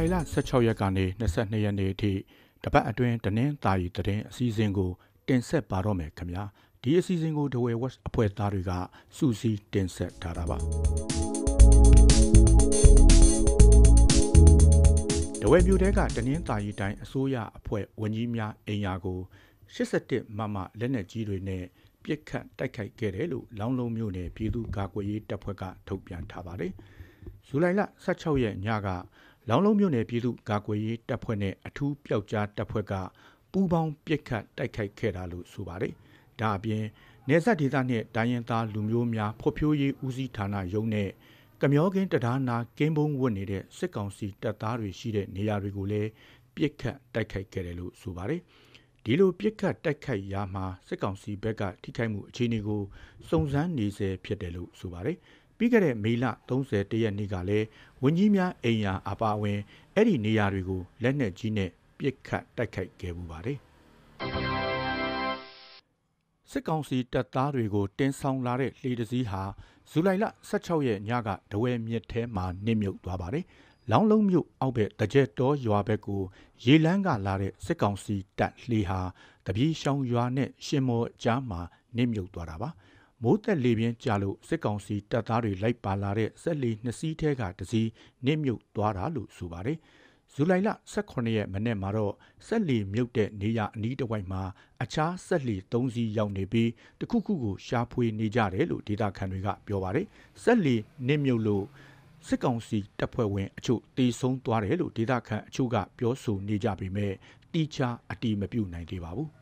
လိုင်လ16ရက်ကနေ22ရက်နေ့အထိတပတ်အတွင်းတနင်္သာရီသတင်းအစည်းအဝေးကိုတင်ဆက်ပါတော့မယ်ခင်ဗျာဒီအစီအစဉ်ကို The Way West အဖွဲ့သားတွေကစူးစီးတင်ဆက်ထားတာပါဒဝဲမျိုးတဲကတနင်္သာရီတိုင်းအစိုးရအဖွဲ့ဝန်ကြီးများအိမ်ယာကို87မမလက်နက်ကြီးတွေနဲ့ပြစ်ခတ်တိုက်ခိုက်ခဲ့တယ်လို့လောင်းလုံးမျိုးနယ်ပြည်သူ့ကာကွယ်ရေးတပ်ဖွဲ့ကထုတ်ပြန်ထားပါတယ်။ဇူလိုင်လ16ရက်ညက လောင်းလုံးမြို့နယ်ပြည်သူ့ကာကွယ်ရေးတပ်ဖွဲ့နဲ့အထူးပျောက်ကြားတပ်ဖွဲ့ကပူးပေါင်းပြစ်ခတ်တိုက်ခိုက်ခဲ့တာလို့ဆိုပါတယ်။ဒါအပြင်နေဆက်ဒေသနဲ့တိုင်းရင်သားလူမျိုးများဖွံ့ဖြိုးရေးဦးစီးဌာနရုံးနဲ့ကမျောကင်းတရားနာကင်းဘုံဝတ်နေတဲ့စစ်ကောင်စီတပ်သားတွေရှိတဲ့နေရာတွေကိုလည်းပြစ်ခတ်တိုက်ခိုက်ခဲ့တယ်လို့ဆိုပါတယ်။ဒီလိုပြစ်ခတ်တိုက်ခိုက်ရာမှာစစ်ကောင်စီဘက်ကထိခိုက်မှုအခြေအနေကိုစုံစမ်းနေစေဖြစ်တယ်လို့ဆိုပါတယ်။ ပြီးခဲ့တဲ့မေလ31ရက်နေ့ကလည်းဝင်းကြီးများအိမ်ယာအပါအဝင်အဲ့ဒီနေရာတွေကိုလက်နက်ကြီးနဲ့ပစ်ခတ်တိုက်ခိုက်ခဲ့မှုပါတယ်စစ်ကောင်စီတပ်သားတွေကိုတင်ဆောင်လာတဲ့လှေတစည်းဟာဇူလိုင်လ16ရက်ညကဒဝဲမြစ်ထဲမှာနစ်မြုပ်သွားပါတယ်။လောင်းလုံးမြို့အောက်ဘက်တကြက်တော်ရွာဘက်ကိုရေလန်းကလာတဲ့စစ်ကောင်စီတပ်လှေဟာတပြေးရှောင်းရွာနဲ့ရှင်မော်ကြားမှာနစ်မြုပ်သွားတာပါ။ မိုးသက်လေပြင်းကြလို့စစ်ကောင်စီတပ်သားတွေလိုက်ပါလာတဲ့ဆက်လီနှစ်စီးထဲကတစီးနစ်မြုပ်သွားတာလို့ဆိုပါတယ်။ဇူလိုင်လ18ရက်မနေ့မှာတော့ဆက်လီမြုပ်တဲ့နေရအနီးတစ်ဝိုက်မှာအခြားဆက်လီ3စီးရောက်နေပြီးတခုခုကိုရှာဖွေနေကြတယ်လို့ဒေတာခန်တွေကပြောပါတယ်။ဆက်လီနစ်မြုပ်လို့စစ်ကောင်စီတပ်ဖွဲ့ဝင်အချို့တေဆုံးသွားတယ်လို့ဒေတာခန်အချို့ကပြောဆိုနေကြပေမဲ့တီချာအတီမပြုတ်နိုင်သေးပါဘူး။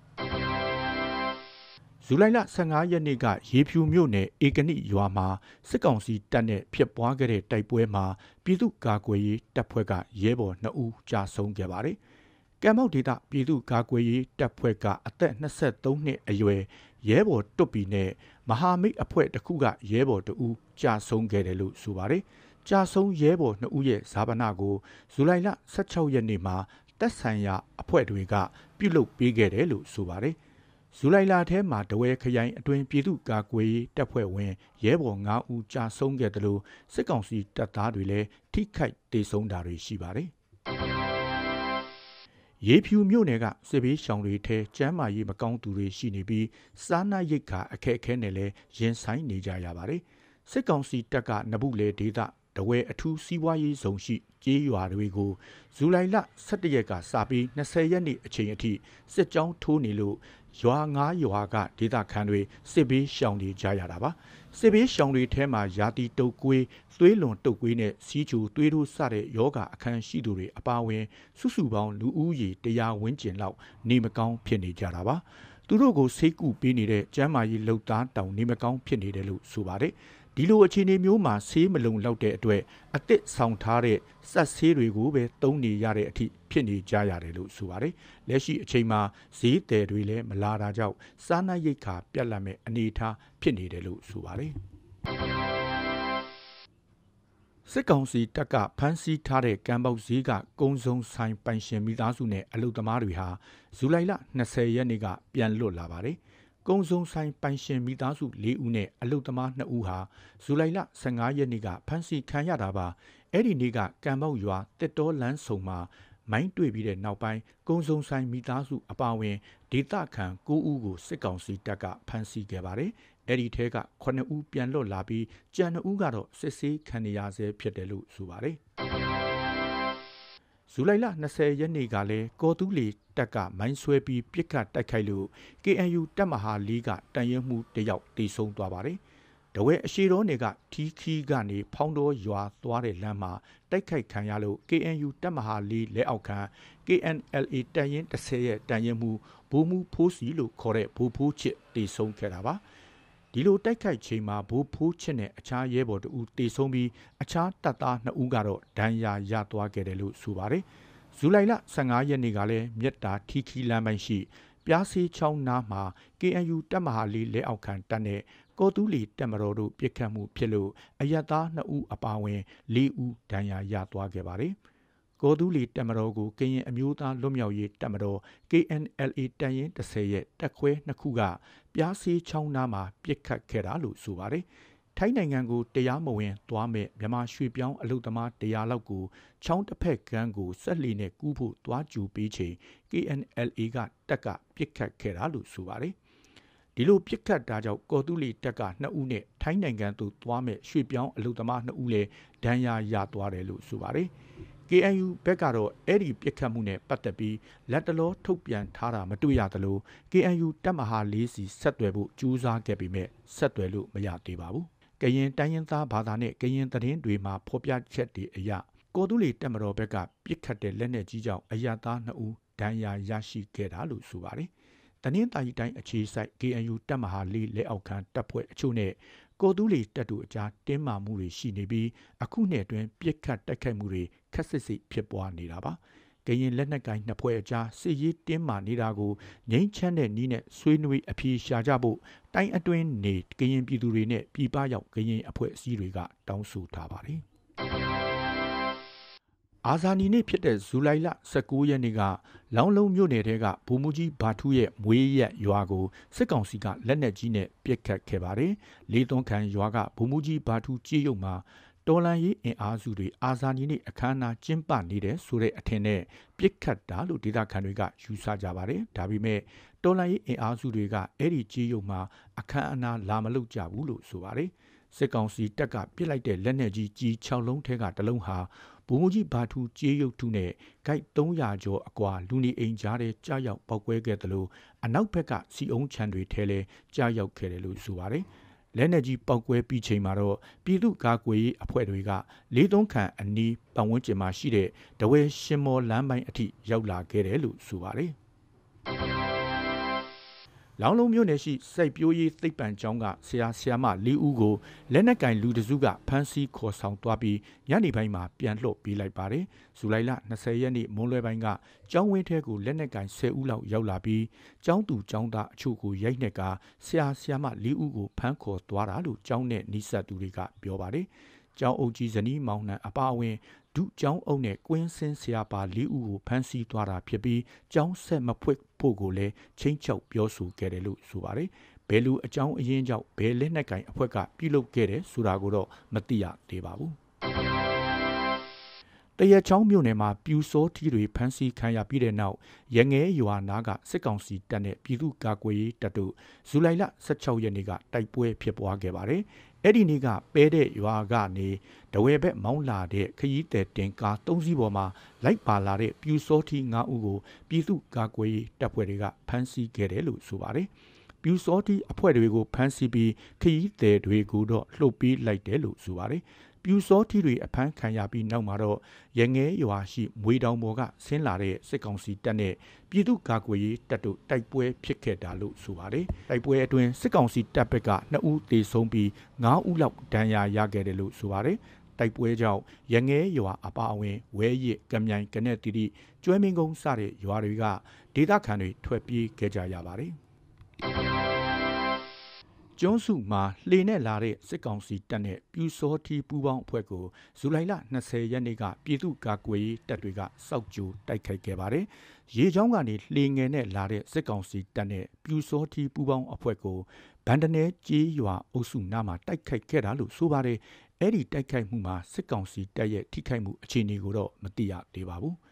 ဇူလိုင်လ15ရက်နေ့ကရေဖြူမြို့နယ်ဧကနိရွာမှာစစ်ကောင်စီတပ်နဲ့ဖြစ်ပွားခဲ့တဲ့တိုက်ပွဲမှာပြည်သူ့ကာကွယ်ရေးတပ်ဖွဲ့ကရဲဘော်2ဦးကြာဆုံးခဲ့ပါတယ်။ကံမောက်ဒေသပြည်သူ့ကာကွယ်ရေးတပ်ဖွဲ့ကအသက်23နှစ်အရွယ်ရဲဘော်တွတ်ပီနဲ့မဟာမိတ်အဖွဲ့တစ်ခုကရဲဘော်2ဦးကြာဆုံးခဲ့တယ်လို့ဆိုပါတယ်။ကြာဆုံးရဲဘော်2ဦးရဲ့ဇာပနာကိုဇူလိုင်လ16ရက်နေ့မှာတပ်ဆိုင်ရာအဖွဲ့တွေကပြုလုပ်ပေးခဲ့တယ်လို့ဆိုပါတယ်။ ဇူလိုင်လထဲမှာတဝဲခရိုင်အတွင်းပြည်သူ့ကာကွယ်ရေးတပ်ဖွဲ့ဝင်ရဲဘော်9ဦးကြာဆုံးခဲ့တယ်လို့စစ်ကောင်စီတပ်သားတွေလည်းထိခိုက်ဒေဆုံးတာတွေရှိပါတယ်။ရေဖြူမြို့နယ်ကစစ်ဘေးရှောင်တွေထဲကျမ်းမာရေးမကောင်းသူတွေရှိနေပြီးစားနပ်ရိက္ခာအခက်အခဲနဲ့လည်းရင်ဆိုင်နေကြရပါတယ်။စစ်ကောင်စီတပ်ကနဘူးလေဒေသတဝဲအထူးစီးပွားရေးဇုံရှိကြေးရွာတွေကိုဇူလိုင်လ17ရက်ကစပြီး20ရက်နေ့အချိန်အထိစစ်ကြောင်းထိုးနေလို့ ရွာငါးရွာကဒေသခံတွေစစ်ဘေးရှောင်နေကြရတာပါစစ်ဘေးရှောင်တွေထဲမှာယာတီတုတ်ကွေးသွေးလွန်တုတ်ကွေးနဲ့စီးချူသွေးတို့စတဲ့ယောဂအခန်းရှိသူတွေအပါအဝင်စုစုပေါင်းလူဦးရေတရားဝန်းကျင်လောက်နေမကောင်းဖြစ်နေကြတာပါသူတို့ကိုစိတ်ကူပေးနေတဲ့ကျမ်းမာရေးလှုပ်သားတောင်နေမကောင်းဖြစ်နေတယ်လို့ဆိုပါတယ် ဒီလိုအခြေအနေမျိုးမှာဆေးမလုံလောက်တဲ့အတွက်အစ်စ်ဆောင်ထားတဲ့စက်ဆေးတွေကိုပဲသုံးနေရတဲ့အထိဖြစ်နေကြရတယ်လို့ဆိုပါတယ်။လက်ရှိအချိန်မှာဈေးတယ်တွေလည်းမလာတာကြောင့်စားနပ်ရိက္ခာပြတ်လတ်မဲ့အနေအထားဖြစ်နေတယ်လို့ဆိုပါတယ်။စစ်ကောင်စီတပ်ကဖမ်းဆီးထားတဲ့ကံပေါက်ဈေးကကုန်းစုံဆိုင်ပိုင်ရှင်မိသားစုနဲ့အလုသမားတွေဟာဇူလိုင်လ20ရက်နေ့ကပြန်လွတ်လာပါတယ်။ ကုံစုံဆိုင်ပိုင်ရှင်မိသားစု၄ဦးနဲ့အလုသမား2ဦးဟာဇူလိုင်လ15ရက်နေ့ကဖမ်းဆီးခံရတာပါအဲ့ဒီနေ့ကကံပေါက်ရွာတက်တော်လန်းဆုံမှာမိုင်းတွေ့ပြီးတဲ့နောက်ပိုင်းကုံစုံဆိုင်မိသားစုအပါအဝင်ဒေသခံ9ဦးကိုစစ်ကောင်စီတပ်ကဖမ်းဆီးခဲ့ပါတယ်အဲ့ဒီထဲက9ဦးပြန်လွတ်လာပြီးကြံ2ဦးကတော့စစ်ဆေးခံနေရဆဲဖြစ်တယ်လို့ဆိုပါတယ် ဇူလိုင်လ20ရက်နေ့ကလည်းကော်တူးလီတပ်ကမိုင်းဆွဲပြီးပြစ်ခတ်တိုက်ခိုက်လို့ KNU တပ်မဟာလီကတန်ရင်မှုတယောက်တေဆုံးသွားပါတယ်။တဝဲအရှိတော်နယ်ကထီခီကနေဖောင်းတော်ရွာသွားတဲ့လမ်းမှာတိုက်ခိုက်ခံရလို့ KNU တပ်မဟာလီလက်အောက်ခံ KNLA တန်ရင်30ရဲ့တန်ရင်မှုဘူမူဖိုးစီလို့ခေါ်တဲ့ဘူဖိုးချစ်တေဆုံးခဲ့တာပါ။ ဒီလိုတိုက်ခိုက်ချိန်မှာဘိုးဖိုးချစ်နဲ့အခြားရဲဘော်တို့တေဆုံးပြီးအခြားတပ်သား2ဦးကတော့ဒဏ်ရာရသွားခဲ့တယ်လို့ဆိုပါတယ်။ဇူလိုင်လ15ရက်နေ့ကလည်းမြက်တာထီခီလမ်းပိုင်းရှိပြားစီချောင်းနားမှာ KNU တပ်မဟာလေးလက်အောက်ခံတပ်နဲ့ကောတူးလီတပ်မတော်တို့ပြစ်ခတ်မှုဖြစ်လို့အယက်သား2ဦးအပါအဝင်4ဦးဒဏ်ရာရသွားခဲ့ပါတယ်။ကောဒူးလီတပ်မတော်ကိုကရင်အမျိုးသားလွတ်မြောက်ရေးတပ်မတော် KNLA တန်ရင်30ရဲ့တပ်ခွဲနှစ်ခုက ပြားစီချောင်းနားမှာပြစ်ခတ်ခဲ့တာလို့ဆိုပါတယ်။ဒထိုင်းနိုင်ငံကိုတရားမဝင်သွားမဲ့မြန်မာရွှေပြောင်းအလုသမားတရားလောက်ကိုချောင်းတစ်ဖက်ကန်းကိုဆက်လီနဲ့ကူးဖို့သွားကြူပေးချိန် KNLA ကတက်ကပြစ်ခတ်ခဲ့တာလို့ဆိုပါတယ်။ဒီလိုပြစ်ခတ်တာကြောင့်ကော်တူလီတက်က2ဦးနဲ့ထိုင်းနိုင်ငံသို့သွားမဲ့ရွှေပြောင်းအလုသမား2ဦးလည်းဒဏ်ရာရသွားတယ်လို့ဆိုပါတယ်။ KNU ဘက်ကတော့အဲ့ဒီပြစ်ခတ်မှုနဲ့ပတ်သက်ပြီးလက်တလောထုတ်ပြန်ထားတာမတွေ့ရသလို KNU တပ်မဟာ၄စီဆက်သွယ်ဖို့ကြိုးစားခဲ့ပေမဲ့ဆက်သွယ်လို့မရသေးပါဘူး။ကရင်တိုင်းရင်းသားဘာသာနဲ့ကရင်သတင်းတွေမှာဖော်ပြချက်တွေအရကော်တူလီတက်မတော်ဘက်ကပြစ်ခတ်တဲ့လက်နက်ကြီးကြောင့်အရသား2ဦးဒဏ်ရာရရှိခဲ့တာလို့ဆိုပါတယ်။တနင်္သာရီတိုင်းအခြေစိုက် KNU တပ်မဟာလေးလက်အောက်ခံတပ်ဖွဲ့အချို့နဲ့ ကိုတူးလီတပ်တို့အကြားတင်းမာမှုတွေရှိနေပြီးအခုနှစ်အတွင်းပြစ်ခတ်တိုက်ခိုက်မှုတွေခက်စစ်စစ်ဖြစ်ပွားနေတာပါ။ကရင်လက်နက်ကိုင်နှစ်ဖွဲ့အကြားစစ်ရေးတင်းမာနေတာကိုငြိမ်းချမ်းတဲ့နည်းနဲ့ဆွေးနွေးအပြေရှာကြဖို့တိုင်းအတွင်းနေကရင်ပြည်သူတွေနဲ့ပြည်ပရောက်ကရင်အဖွဲ့အစည်းတွေကတောင်းဆိုထားပါတယ်။ အာဇာနည်နေ့ဖြစ်တဲ့ဇူလိုင်လ19ရက်နေ့ကလောင်းလုံးမြို့နယ်ထဲကဘူမူကြီးဘာထူးရဲ့မွေးရက်ရွာကိုစစ်ကောင်စီကလက်နက်ကြီးနဲ့ပစ်ခတ်ခဲ့ပါတယ်။လေးသွန်းခံရွာကဘူမူကြီးဘာထူးကြေးရုံမှာတော်လန်ရေးအင်အားစုတွေအာဇာနည်နေ့အခမ်းအနားကျင်းပနေတဲ့ဆိုတဲ့အထင်နဲ့ပြစ်ခတ်တာလို့ဒေသခံတွေကယူဆကြပါတယ်။ဒါပေမဲ့တော်လန်ရေးအင်အားစုတွေကအဲ့ဒီကြေးရုံမှာအခမ်းအနားလာမလုပ်ကြဘူးလို့ဆိုပါတယ်။စစ်ကောင်စီတပ်ကပစ်လိုက်တဲ့လက်နက်ကြီးကြီး6လုံးထဲကတစ်လုံးဟာ ဘုံမကြီးဘာထူကြေးရုပ်ထုနဲ့ဂိုက်300ကျော်အကွာလူနေအိမ်ကြားထဲကြားရောက်ပောက်ကွဲခဲ့တယ်လို့အနောက်ဘက်ကစီအုံးချန်တွေထဲလဲကြားရောက်ခဲ့တယ်လို့ဆိုပါတယ်လက်နေကြီးပောက်ကွဲပြီးချိန်မှာတော့ပြည်သူ့ကာကွယ်ရေးအဖွဲ့တွေကလေးသုံးခန့်အနီးပတ်ဝန်းကျင်မှာရှိတဲ့တဝဲရှင်မော်လမ်းပိုင်းအထိရောက်လာခဲ့တယ်လို့ဆိုပါတယ် လောင်းလုံးမြို့နယ်ရှိစိတ်ပြိုးရေးသိပ္ပံကျောင်းကဆရာဆရာမ၄ဦးကိုလက်နက်ကင်လူတစုကဖမ်းဆီးခေါ်ဆောင်သွားပြီးညနေပိုင်းမှာပြန်လွှတ်ပေးလိုက်ပါတယ်။ဇူလိုင်လ20ရက်နေ့မွန်းလွဲပိုင်းကကျောင်းဝင်းထဲကိုလက်နက်ကင်10ဦးလောက်ရောက်လာပြီးကျောင်းသူကျောင်းသားအချို့ကိုရိုက်နှက်ကဆရာဆရာမ၄ဦးကိုဖမ်းခေါ်သွားတာလို့ကျောင်းနဲ့နှိဆက်သူတွေကပြောပါတယ်။ကျောင်းအုပ်ကြီးဇနီးမောင်နှံအပါအဝင် ဒုကျောင်းအုပ်နဲ့ကွင်းစင်းဆရာပါ၄ဦးကိုဖမ်းဆီးသွားတာဖြစ်ပြီးကျောင်းဆက်မဖွင့်ဖို့ကိုလည်းချင်းချောက်ပြောဆိုခဲ့တယ်လို့ဆိုပါတယ်။ဘယ်လိုအကြောင်းအရင်းကြောင့်ဘယ်လက်နက်ကင်အဖွဲ့ကပြုလုပ်ခဲ့တယ်ဆိုတာကိုတော့မသိရသေးပါဘူး။တရချောင်းမြို့နယ်မှာပြူစောထီတွေဖမ်းဆီးခံရပြီးတဲ့နောက်ရငဲရွာနာကစစ်ကောင်စီတပ်နဲ့ပြည်သူ့ကာကွယ်ရေးတပ်တို့ဇူလိုင်လ16ရက်နေ့ကတိုက်ပွဲဖြစ်ပွားခဲ့ပါတယ် အဲ့ဒီနေ့ကပဲတဲ့ရွာကနေတဝဲဘက်မောင်းလာတဲ့ခရီးသည်တင်ကား၃စီးပေါ်မှာလိုက်ပါလာတဲ့ပြူစောထီ၅ဦးကိုပြည်သူ့ကာကွယ်ရေးတပ်ဖွဲ့တွေကဖမ်းဆီးခဲ့တယ်လို့ဆိုပါတယ်။ပြူစောထီအဖွဲ့တွေကိုဖမ်းဆီးပြီးခရီးသည်တွေကိုတော့လှုပ်ပေးလိုက်တယ်လို့ဆိုပါတယ်။ ပြူစောထီတွေအဖမ်းခံရပြီးနောက်မှာတော့ရငဲရွာရှိမွေတောင်ပေါ်ကဆင်းလာတဲ့စစ်ကောင်စီတပ်နဲ့ပြည်သူ့ကာကွယ်ရေးတပ်တို့တိုက်ပွဲဖြစ်ခဲ့တာလို့ဆိုပါတယ်။တိုက်ပွဲအတွင်းစစ်ကောင်စီတပ်ဘက်က2ဦးသေဆုံးပြီး9ဦးလောက်ဒဏ်ရာရခဲ့တယ်လို့ဆိုပါတယ်။တိုက်ပွဲကြောင့်ရငဲရွာအပါအဝင်ဝဲရစ်ကမြိုင်ကနဲ့တီတီကျွဲမင်းကုန်းစတဲ့ရွာတွေကဒေသခံတွေထွက်ပြေးခဲ့ကြရပါတယ်။ ကျွန်းစုမှာလှေနဲ့လာတဲ့စစ်ကောင်စီတပ်နဲ့ပြူစောတီပူပေါင်းအဖွဲ့ကိုဇူလိုင်လ20ရက်နေ့ကပြည်သူ့ကာကွယ်ရေးတပ်တွေကစောက်ကြိုတိုက်ခိုက်ခဲ့ပါတယ်။ရေချောင်းကနေလှေငယ်နဲ့လာတဲ့စစ်ကောင်စီတပ်နဲ့ပြူစောတီပူပေါင်းအဖွဲ့ကိုဗန်ဒနဲကြေးရွာအုပ်စုနားမှာတိုက်ခိုက်ခဲ့တာလို့ဆိုပါတယ်။အဲ့ဒီတိုက်ခိုက်မှုမှာစစ်ကောင်စီတပ်ရဲ့ထိခိုက်မှုအခြေအနေကိုတော့မသိရသေးပါဘူး။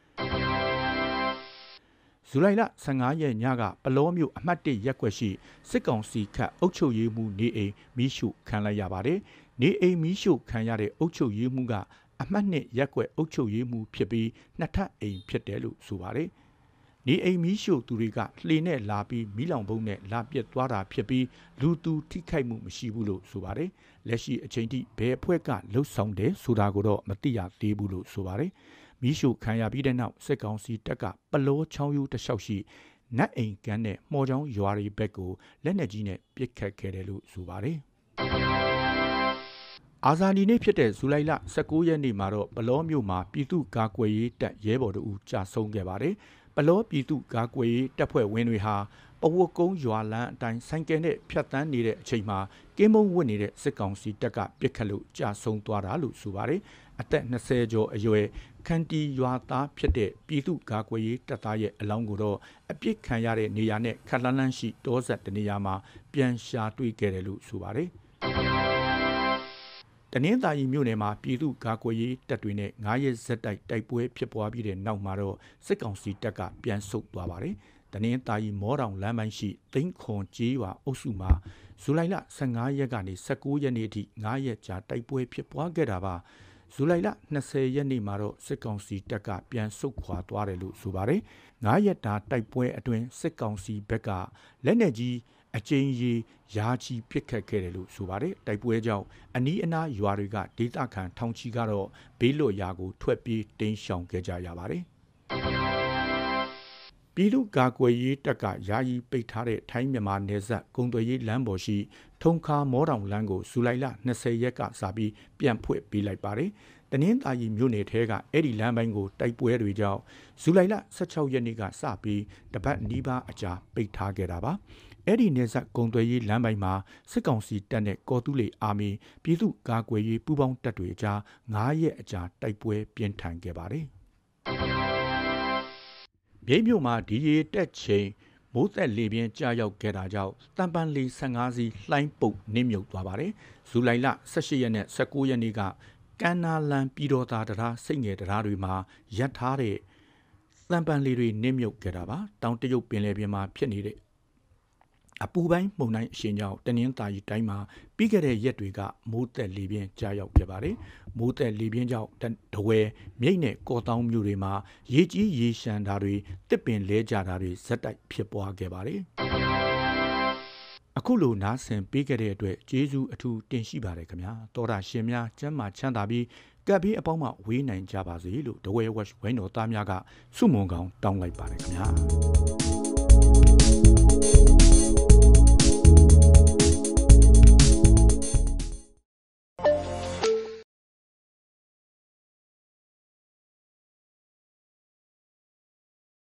ဇူလိုင်လ15ရက်ညကပလောမျိုးအမှတ်1ရက်ွက်ရှိစစ်ကောင်စီခတ်အုပ်ချုပ်ရေးမှူးနေအိမ်မီးရှို့ခံလိုက်ရပါတယ်။နေအိမ်မီးရှို့ခံရတဲ့အုပ်ချုပ်ရေးမှူးကအမှတ်2ရက်ွက်အုပ်ချုပ်ရေးမှူးဖြစ်ပြီးနှစ်ထပ်အိမ်ဖြစ်တယ်လို့ဆိုပါတယ်။နေအိမ်မီးရှို့သူတွေကလှေနဲ့လာပြီးမီးလောင်ပုံးနဲ့လာပြက်သွားတာဖြစ်ပြီးလူသူထိခိုက်မှုမရှိဘူးလို့ဆိုပါတယ်။လက်ရှိအချိန်ထိဘယ်အဖွဲ့ကလှုပ်ဆောင်တယ်ဆိုတာကိုတော့မသိရသေးဘူးလို့ဆိုပါတယ်။ မီးရှို့ခံရပြီးတဲ့နောက်စစ်ကောင်စီတပ်ကပလောချောင်းယူတလျှောက်ရှိနတ်အိမ်ကန်းနဲ့မှော်ချောင်းရွာတွေဘက်ကိုလက်နက်ကြီးနဲ့ပစ်ခတ်ခဲ့တယ်လို့ဆိုပါတယ်။အာဇာနည်နေ့ဖြစ်တဲ့ဇူလိုင်လ19ရက်နေ့မှာတော့ပလောမြို့မှာပြည်သူ့ကာကွယ်ရေးတပ်ရဲဘော်တို့ကြာဆုံးခဲ့ပါတယ်။ပလောပြည်သူ့ကာကွယ်ရေးတပ်ဖွဲ့ဝင်တွေဟာပဝတ်ကုန်းရွာလန်းအတိုင်းဆိုင်ကယ်နဲ့ဖြတ်တန်းနေတဲ့အချိန်မှာကင်းမုံဝစ်နေတဲ့စစ်ကောင်စီတပ်ကပစ်ခတ်လို့ကြာဆုံးသွားတာလို့ဆိုပါတယ်။အသက်20ကျော်အရွယ် ခန်တီရွာသားဖြစ်တဲ့ပြည်သူ့ကာကွယ်ရေးတပ်သားရဲ့အလောင်းကိုတော့အပြစ်ခံရတဲ့နေရာနဲ့ခက်လန်းလန်းရှိတောဆက်တနေရာမှာပြန်ရှာတွေ့ခဲ့တယ်လို့ဆိုပါတယ်။နင်္သာရီမြို့နယ်မှာပြည်သူ့ကာကွယ်ရေးတပ်တွေနဲ့9ရက်ဇက်တိုက်တိုက်ပွဲဖြစ်ပွားပြီးတဲ့နောက်မှာတော့စစ်ကောင်စီတပ်ကပြန်ဆုတ်သွားပါတယ်။တနင်္သာရီမောတောင်လမ်းပိုင်းရှိသိန်းခွန်ကြီးရွာအုပ်စုမှာဇူလိုင်လ15ရက်ကနေ19ရက်နေ့အထိ9ရက်ကြာတိုက်ပွဲဖြစ်ပွားခဲ့တာပါ။ ဇူလိုင်လ20ရက်နေ့မှာတော့စစ်ကောင်စီတပ်ကပြန်ဆုတ်ခွာသွားတယ်လို့ဆိုပါတယ်။9ရက်တာတိုက်ပွဲအတွင်းစစ်ကောင်စီဘက်ကလက်နက်ကြီးအကျဉ်းရီယာချီပစ်ခတ်ခဲ့တယ်လို့ဆိုပါတယ်တိုက်ပွဲကြောင့်အနီးအနားရွာတွေကဒေသခံထောင်ချီကတော့ဘေးလွတ်ရာကိုထွက်ပြေးတိမ်းရှောင်ခဲ့ကြရပါတယ် ပြည်သူ့ကာကွယ်ရေးတပ်ကယာယီပိတ်ထားတဲ့ထိုင်းမြန်မာနယ်စပ်ကုံသွေးရေးလမ်းပေါ်ရှိထုံခါမောတောင်လမ်းကိုဇူလိုင်လ20ရက်ကစပြီးပြန်ဖွင့်ပေးလိုက်ပါတယ်။တနင်္သာရီမြို့နယ်ထဲကအဲ့ဒီလမ်းပိုင်းကိုတိုက်ပွဲတွေကြောင့်ဇူလိုင်လ16ရက်နေ့ကစပြီးတပတ်နီးပါးအကြာပိတ်ထားခဲ့တာပါအဲ့ဒီနေဆက်ကုံသွေးရေးလမ်းပိုင်းမှာစစ်ကောင်စီတပ်နဲ့ကော်တူးလေအာမီပြည်သူ့ကာကွယ်ရေးပူးပေါင်းတပ်တွေအကြား9ရက်အကြာတိုက်ပွဲပြင်းထန်ခဲ့ပါတယ်။ မြိတ်မြို့မှာဒီရီတက်ချိန်မိုးသက်လေပြင်းကြာရောက်ခဲ့တာကြောင့်တံပန်လီ15စီးလှိုင်းပုတ်နစ်မြုပ်သွားပါတယ်။ဇူလိုင်လ18ရက်နဲ့19ရက်နေ့ကကန္နာလန်ပြည်တော်သားတရားစိတ်ငယ်တရားတွေမှာရပ်ထားတဲ့တံပန်လီတွေနစ်မြုပ်ခဲ့တာပါ။တောင်တရုတ်ပင်လယ်ပြင်မှာဖြစ်နေတဲ့ အပူပိုင်းမုန်တိုင်းအရှင်ကြောင့်တနင်္သာရီတိုင်းမှာပြီးခဲ့တဲ့ရက်တွေကမိုးသက်လေပြင်းကြားရောက်ခဲ့ပါတယ်။မိုးသက်လေပြင်းကြောင့်တဝဲမြိတ်နဲ့ကော်တောင်းမြို့တွေမှာရေကြီးရေရှမ်းတာတွေတစ်ပင်လဲကြတာတွေဇက်တိုက်ဖြစ်ပွားခဲ့ပါတယ်။အခုလိုနားဆင်ပေးခဲ့တဲ့အတွက်ကျေးဇူးအထူးတင်ရှိပါတယ်ခင်ဗျာ။တော်တာရှင်များကျမ်းမာချမ်းသာပြီးကပ်ပြီးအပေါင်းမှဝေးနိုင်ကြပါစေလို့တဝဲဝက်ဝိုင်းတော်သားများကစုမုံကောင်တောင်းလိုက်ပါတယ်ခင်ဗျာ။